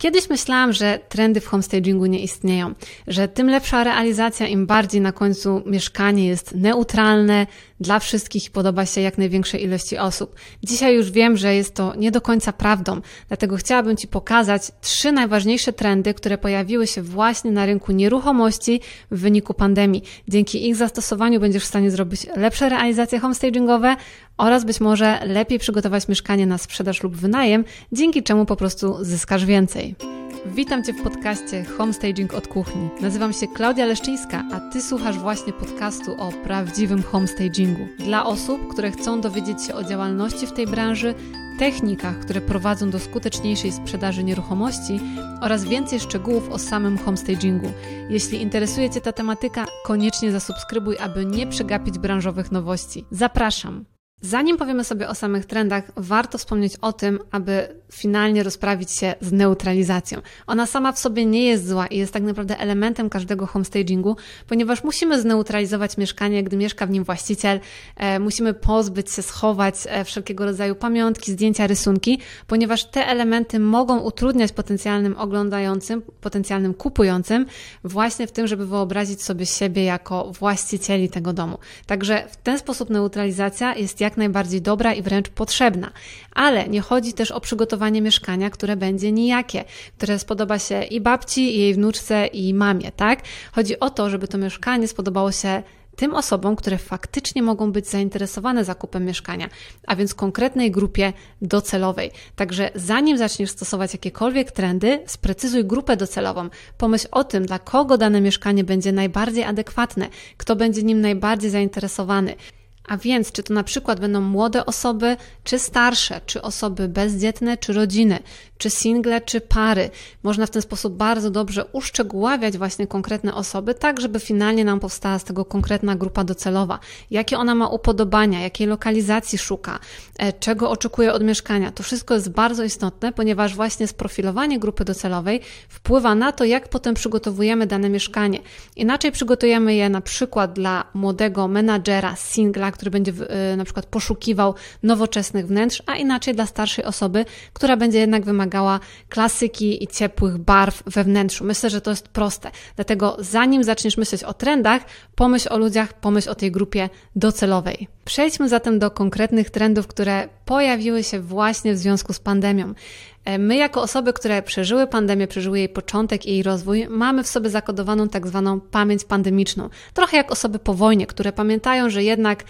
Kiedyś myślałam, że trendy w homestagingu nie istnieją, że tym lepsza realizacja, im bardziej na końcu mieszkanie jest neutralne, dla wszystkich i podoba się jak największej ilości osób. Dzisiaj już wiem, że jest to nie do końca prawdą, dlatego chciałabym Ci pokazać trzy najważniejsze trendy, które pojawiły się właśnie na rynku nieruchomości w wyniku pandemii. Dzięki ich zastosowaniu będziesz w stanie zrobić lepsze realizacje homestagingowe oraz być może lepiej przygotować mieszkanie na sprzedaż lub wynajem, dzięki czemu po prostu zyskasz więcej. Witam Cię w podcaście Homestaging od kuchni. Nazywam się Klaudia Leszczyńska, a Ty słuchasz właśnie podcastu o prawdziwym homestagingu. Dla osób, które chcą dowiedzieć się o działalności w tej branży, technikach, które prowadzą do skuteczniejszej sprzedaży nieruchomości oraz więcej szczegółów o samym homestagingu. Jeśli interesuje Cię ta tematyka, koniecznie zasubskrybuj, aby nie przegapić branżowych nowości. Zapraszam! Zanim powiemy sobie o samych trendach, warto wspomnieć o tym, aby finalnie rozprawić się z neutralizacją. Ona sama w sobie nie jest zła i jest tak naprawdę elementem każdego homestagingu, ponieważ musimy zneutralizować mieszkanie, gdy mieszka w nim właściciel, e, musimy pozbyć się, schować e, wszelkiego rodzaju pamiątki, zdjęcia, rysunki, ponieważ te elementy mogą utrudniać potencjalnym oglądającym, potencjalnym kupującym właśnie w tym, żeby wyobrazić sobie siebie jako właścicieli tego domu. Także w ten sposób neutralizacja jest jak jak najbardziej dobra i wręcz potrzebna. Ale nie chodzi też o przygotowanie mieszkania, które będzie nijakie, które spodoba się i babci, i jej wnuczce, i mamie, tak? Chodzi o to, żeby to mieszkanie spodobało się tym osobom, które faktycznie mogą być zainteresowane zakupem mieszkania, a więc konkretnej grupie docelowej. Także zanim zaczniesz stosować jakiekolwiek trendy, sprecyzuj grupę docelową. Pomyśl o tym, dla kogo dane mieszkanie będzie najbardziej adekwatne, kto będzie nim najbardziej zainteresowany. A więc, czy to na przykład będą młode osoby, czy starsze, czy osoby bezdzietne, czy rodziny, czy single, czy pary. Można w ten sposób bardzo dobrze uszczegóławiać właśnie konkretne osoby, tak żeby finalnie nam powstała z tego konkretna grupa docelowa. Jakie ona ma upodobania, jakiej lokalizacji szuka, e, czego oczekuje od mieszkania. To wszystko jest bardzo istotne, ponieważ właśnie sprofilowanie grupy docelowej wpływa na to, jak potem przygotowujemy dane mieszkanie. Inaczej przygotujemy je na przykład dla młodego menadżera, singla, który będzie e, na przykład poszukiwał nowoczesnych wnętrz, a inaczej dla starszej osoby, która będzie jednak wymagała klasyki i ciepłych barw we wnętrzu. Myślę, że to jest proste. Dlatego zanim zaczniesz myśleć o trendach, pomyśl o ludziach, pomyśl o tej grupie docelowej. Przejdźmy zatem do konkretnych trendów, które pojawiły się właśnie w związku z pandemią. E, my, jako osoby, które przeżyły pandemię, przeżyły jej początek i jej rozwój, mamy w sobie zakodowaną tak zwaną pamięć pandemiczną. Trochę jak osoby po wojnie, które pamiętają, że jednak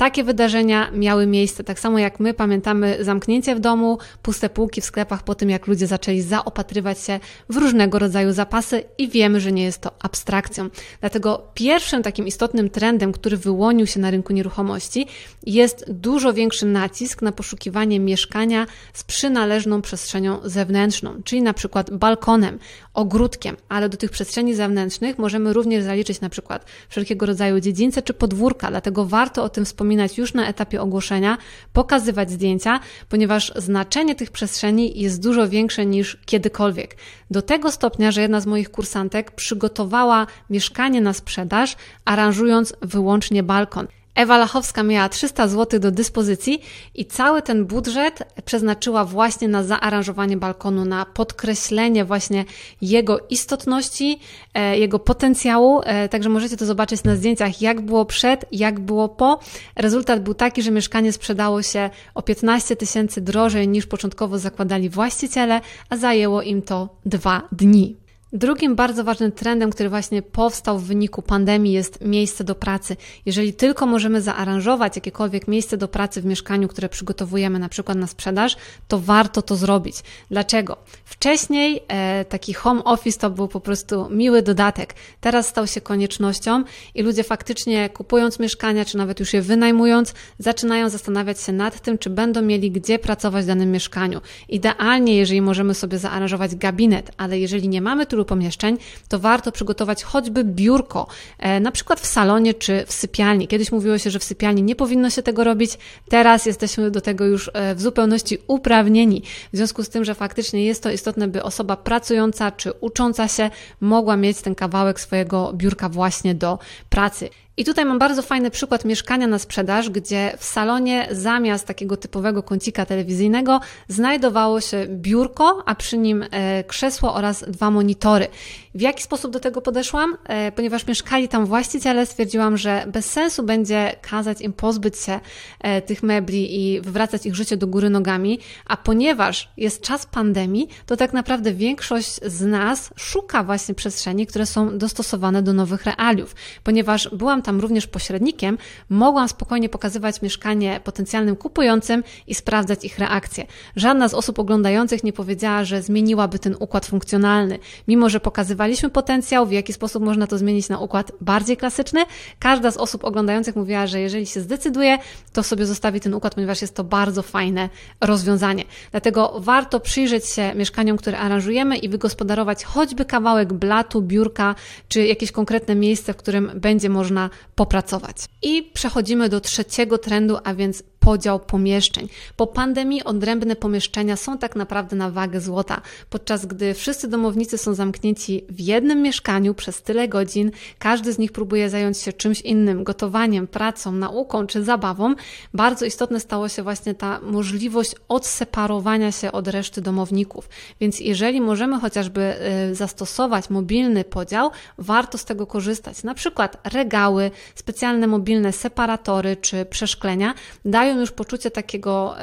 takie wydarzenia miały miejsce, tak samo jak my pamiętamy zamknięcie w domu, puste półki w sklepach po tym, jak ludzie zaczęli zaopatrywać się w różnego rodzaju zapasy i wiemy, że nie jest to abstrakcją. Dlatego pierwszym takim istotnym trendem, który wyłonił się na rynku nieruchomości, jest dużo większy nacisk na poszukiwanie mieszkania z przynależną przestrzenią zewnętrzną, czyli na przykład balkonem, ogródkiem, ale do tych przestrzeni zewnętrznych możemy również zaliczyć na przykład wszelkiego rodzaju dziedzińce czy podwórka, dlatego warto o tym wspomnieć wspominać już na etapie ogłoszenia, pokazywać zdjęcia, ponieważ znaczenie tych przestrzeni jest dużo większe niż kiedykolwiek. Do tego stopnia, że jedna z moich kursantek przygotowała mieszkanie na sprzedaż, aranżując wyłącznie balkon. Ewa Lachowska miała 300 zł do dyspozycji i cały ten budżet przeznaczyła właśnie na zaaranżowanie balkonu, na podkreślenie właśnie jego istotności, e, jego potencjału. E, także możecie to zobaczyć na zdjęciach, jak było przed, jak było po. Rezultat był taki, że mieszkanie sprzedało się o 15 tysięcy drożej niż początkowo zakładali właściciele, a zajęło im to dwa dni. Drugim bardzo ważnym trendem, który właśnie powstał w wyniku pandemii, jest miejsce do pracy. Jeżeli tylko możemy zaaranżować jakiekolwiek miejsce do pracy w mieszkaniu, które przygotowujemy na przykład na sprzedaż, to warto to zrobić. Dlaczego? Wcześniej e, taki home office to był po prostu miły dodatek. Teraz stał się koniecznością i ludzie faktycznie kupując mieszkania, czy nawet już je wynajmując, zaczynają zastanawiać się nad tym, czy będą mieli gdzie pracować w danym mieszkaniu. Idealnie, jeżeli możemy sobie zaaranżować gabinet, ale jeżeli nie mamy tu pomieszczeń, to warto przygotować choćby biurko, e, na przykład w salonie czy w sypialni. Kiedyś mówiło się, że w sypialni nie powinno się tego robić, teraz jesteśmy do tego już e, w zupełności uprawnieni. W związku z tym, że faktycznie jest to istotne, by osoba pracująca czy ucząca się mogła mieć ten kawałek swojego biurka właśnie do pracy. I tutaj mam bardzo fajny przykład mieszkania na sprzedaż, gdzie w salonie zamiast takiego typowego kącika telewizyjnego znajdowało się biurko, a przy nim e, krzesło oraz dwa monitory. W jaki sposób do tego podeszłam? E, ponieważ mieszkali tam właściciele, stwierdziłam, że bez sensu będzie kazać im pozbyć się e, tych mebli i wywracać ich życie do góry nogami, a ponieważ jest czas pandemii, to tak naprawdę większość z nas szuka właśnie przestrzeni, które są dostosowane do nowych realiów. Ponieważ byłam tam również pośrednikiem, mogłam spokojnie pokazywać mieszkanie potencjalnym kupującym i sprawdzać ich reakcje. Żadna z osób oglądających nie powiedziała, że zmieniłaby ten układ funkcjonalny. Mimo, że pokazywaliśmy potencjał, w jaki sposób można to zmienić na układ bardziej klasyczny, każda z osób oglądających mówiła, że jeżeli się zdecyduje, to sobie zostawi ten układ, ponieważ jest to bardzo fajne rozwiązanie. Dlatego warto przyjrzeć się mieszkaniom, które aranżujemy i wygospodarować choćby kawałek blatu, biurka, czy jakieś konkretne miejsce, w którym będzie można popracować. I przechodzimy do trzeciego trendu, a więc podział pomieszczeń. Po pandemii odrębne pomieszczenia są tak naprawdę na wagę złota, podczas gdy wszyscy domownicy są zamknięci w jednym mieszkaniu przez tyle godzin, każdy z nich próbuje zająć się czymś innym, gotowaniem, pracą, nauką czy zabawą. Bardzo istotne stało się właśnie ta możliwość odseparowania się od reszty domowników. Więc jeżeli możemy chociażby y, zastosować mobilny podział, warto z tego korzystać. Na przykład regały, specjalne mobilne separatory czy przeszklenia dają dają już poczucie takiego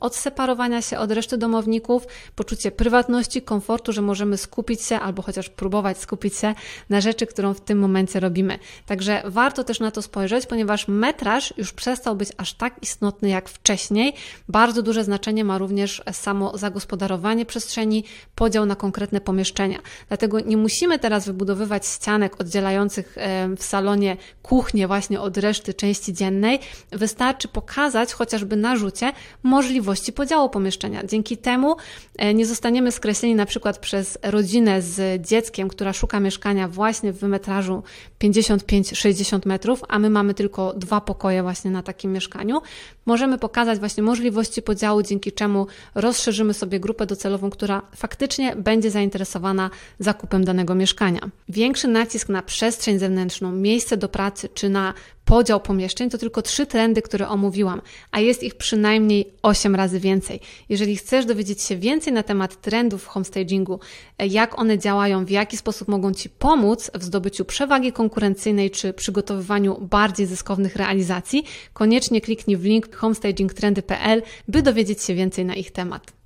odseparowania się od reszty domowników, poczucie prywatności, komfortu, że możemy skupić się albo chociaż próbować skupić się na rzeczy, którą w tym momencie robimy. Także warto też na to spojrzeć, ponieważ metraż już przestał być aż tak istotny jak wcześniej. Bardzo duże znaczenie ma również samo zagospodarowanie przestrzeni, podział na konkretne pomieszczenia. Dlatego nie musimy teraz wybudowywać ścianek oddzielających w salonie kuchnię właśnie od reszty części dziennej. Wystarczy pokazać, chociażby na rzucie możliwości podziału pomieszczenia. Dzięki temu e, nie zostaniemy skreśleni na przykład przez rodzinę z dzieckiem, która szuka mieszkania właśnie w metrażu 55-60 metrów, a my mamy tylko dwa pokoje właśnie na takim mieszkaniu. Możemy pokazać właśnie możliwości podziału, dzięki czemu rozszerzymy sobie grupę docelową, która faktycznie będzie zainteresowana zakupem danego mieszkania. Większy nacisk na przestrzeń zewnętrzną, miejsce do pracy czy na podział pomieszczeń to tylko trzy trendy, które omówiłam, a jest ich przynajmniej 8 razy więcej. Jeżeli chcesz dowiedzieć się więcej na temat trendów w homestagingu, jak one działają, w jaki sposób mogą Ci pomóc w zdobyciu przewagi konkurencyjnej czy przygotowywaniu bardziej zyskownych realizacji, koniecznie kliknij w link homestagingtrendy.pl, by dowiedzieć się więcej na ich temat.